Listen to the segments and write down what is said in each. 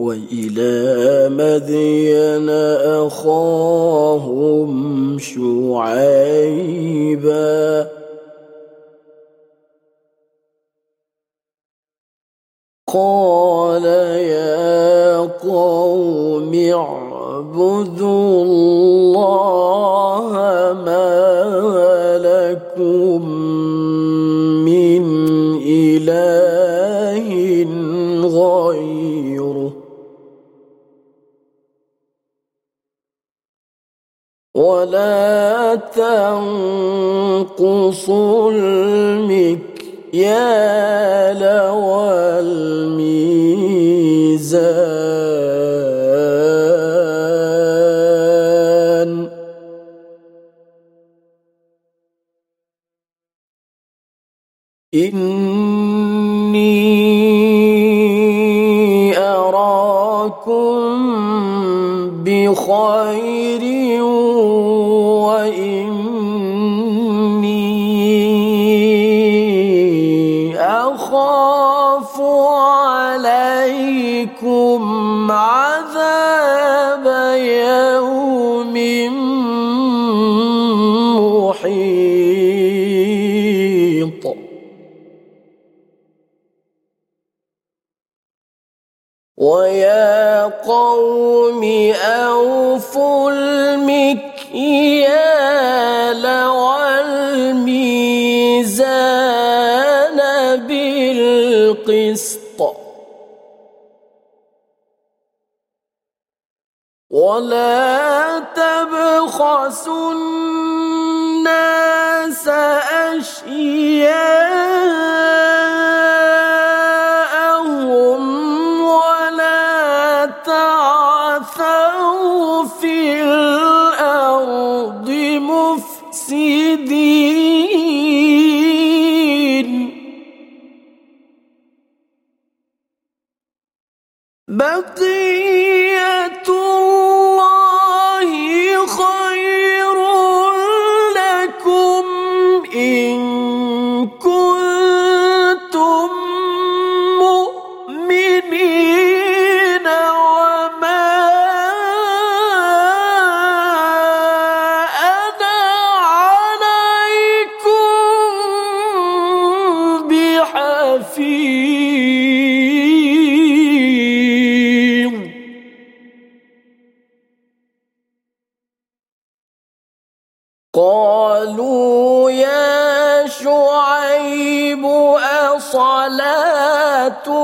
وإلى مدين أخاهم شعيبا. قال يا قوم اعبدوا الله ما لكم ولا تنقصوا المكيال والميزان إني ويا قوم أوفوا المكيال والميزان بالقسط. ولا تبخسوا الناس أشياءهم baktı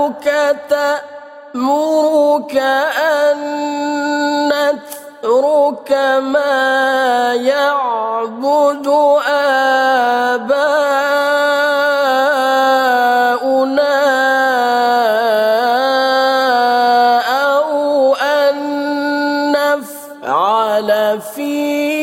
أصلاتك تأمرك أن نترك ما يعبد آباؤنا أو أن نفعل في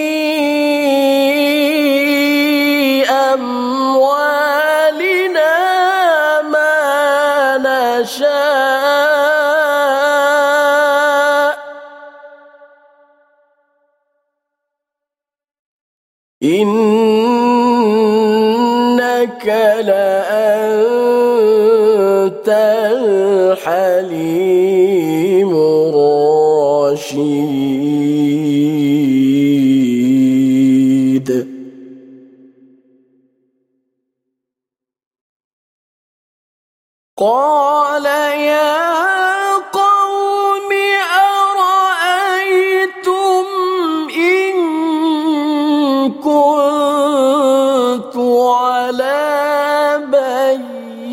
إنك لأنت الحليم الرشيد. قال يا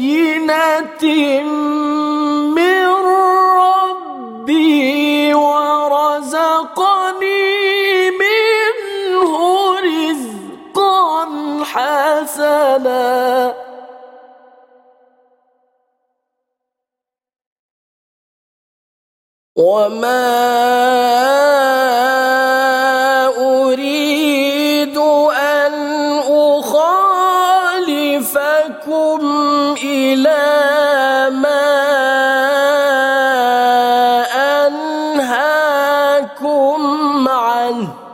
بينة من ربي ورزقني منه رزقا حسنا وما الله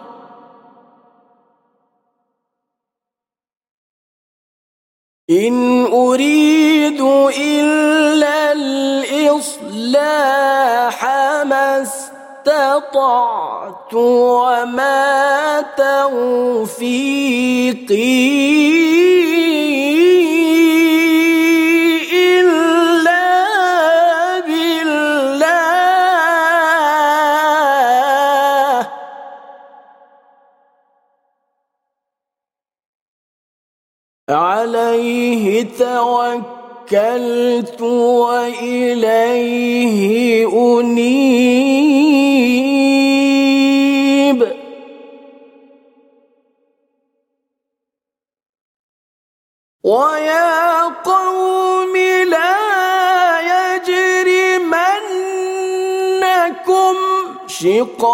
إن أريد إلا الإصلاح ما استطعت وما توفيقي. عليه توكلت وإليه أنيب. ويا قوم لا يجرمنكم شقاقي.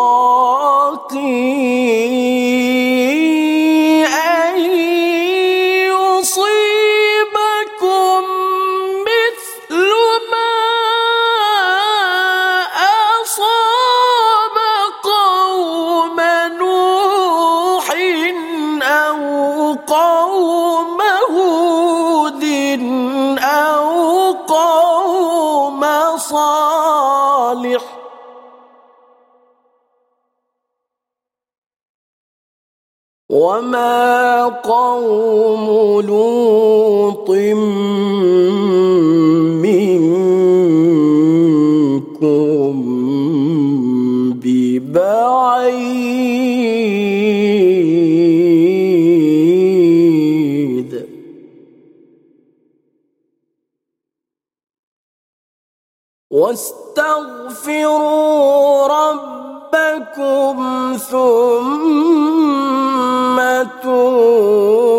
وما قوم لوط منكم ببعيد. واستغفروا ربكم ثم توبوا.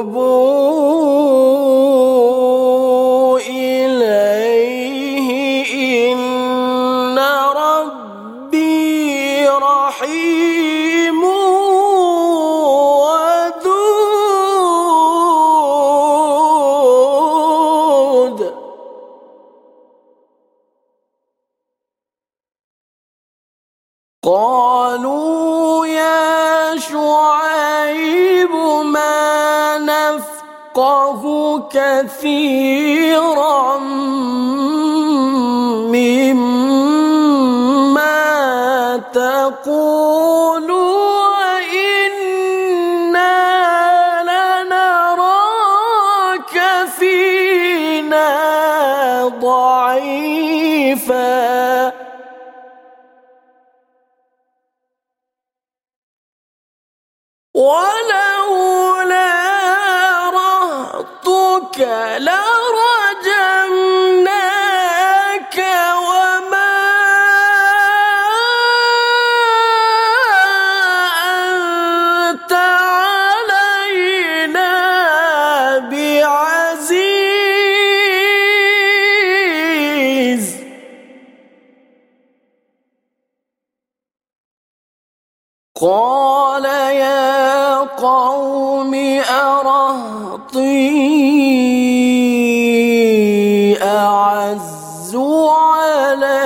قالوا يا شعيب ما نفقه كثيرا مما تقول ولولا رهطك لرجمناك وما أنت علينا بعزيز. قال أعز عليكم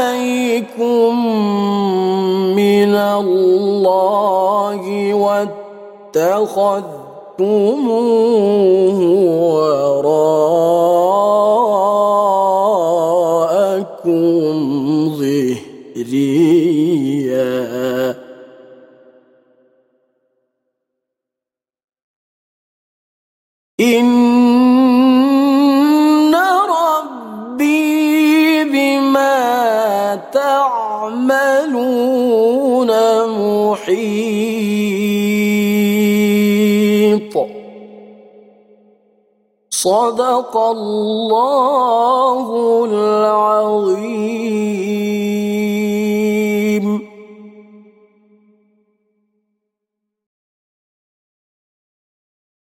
من الله واتخذتموه وراءكم ظهريا. إن محيط. صدق الله العظيم.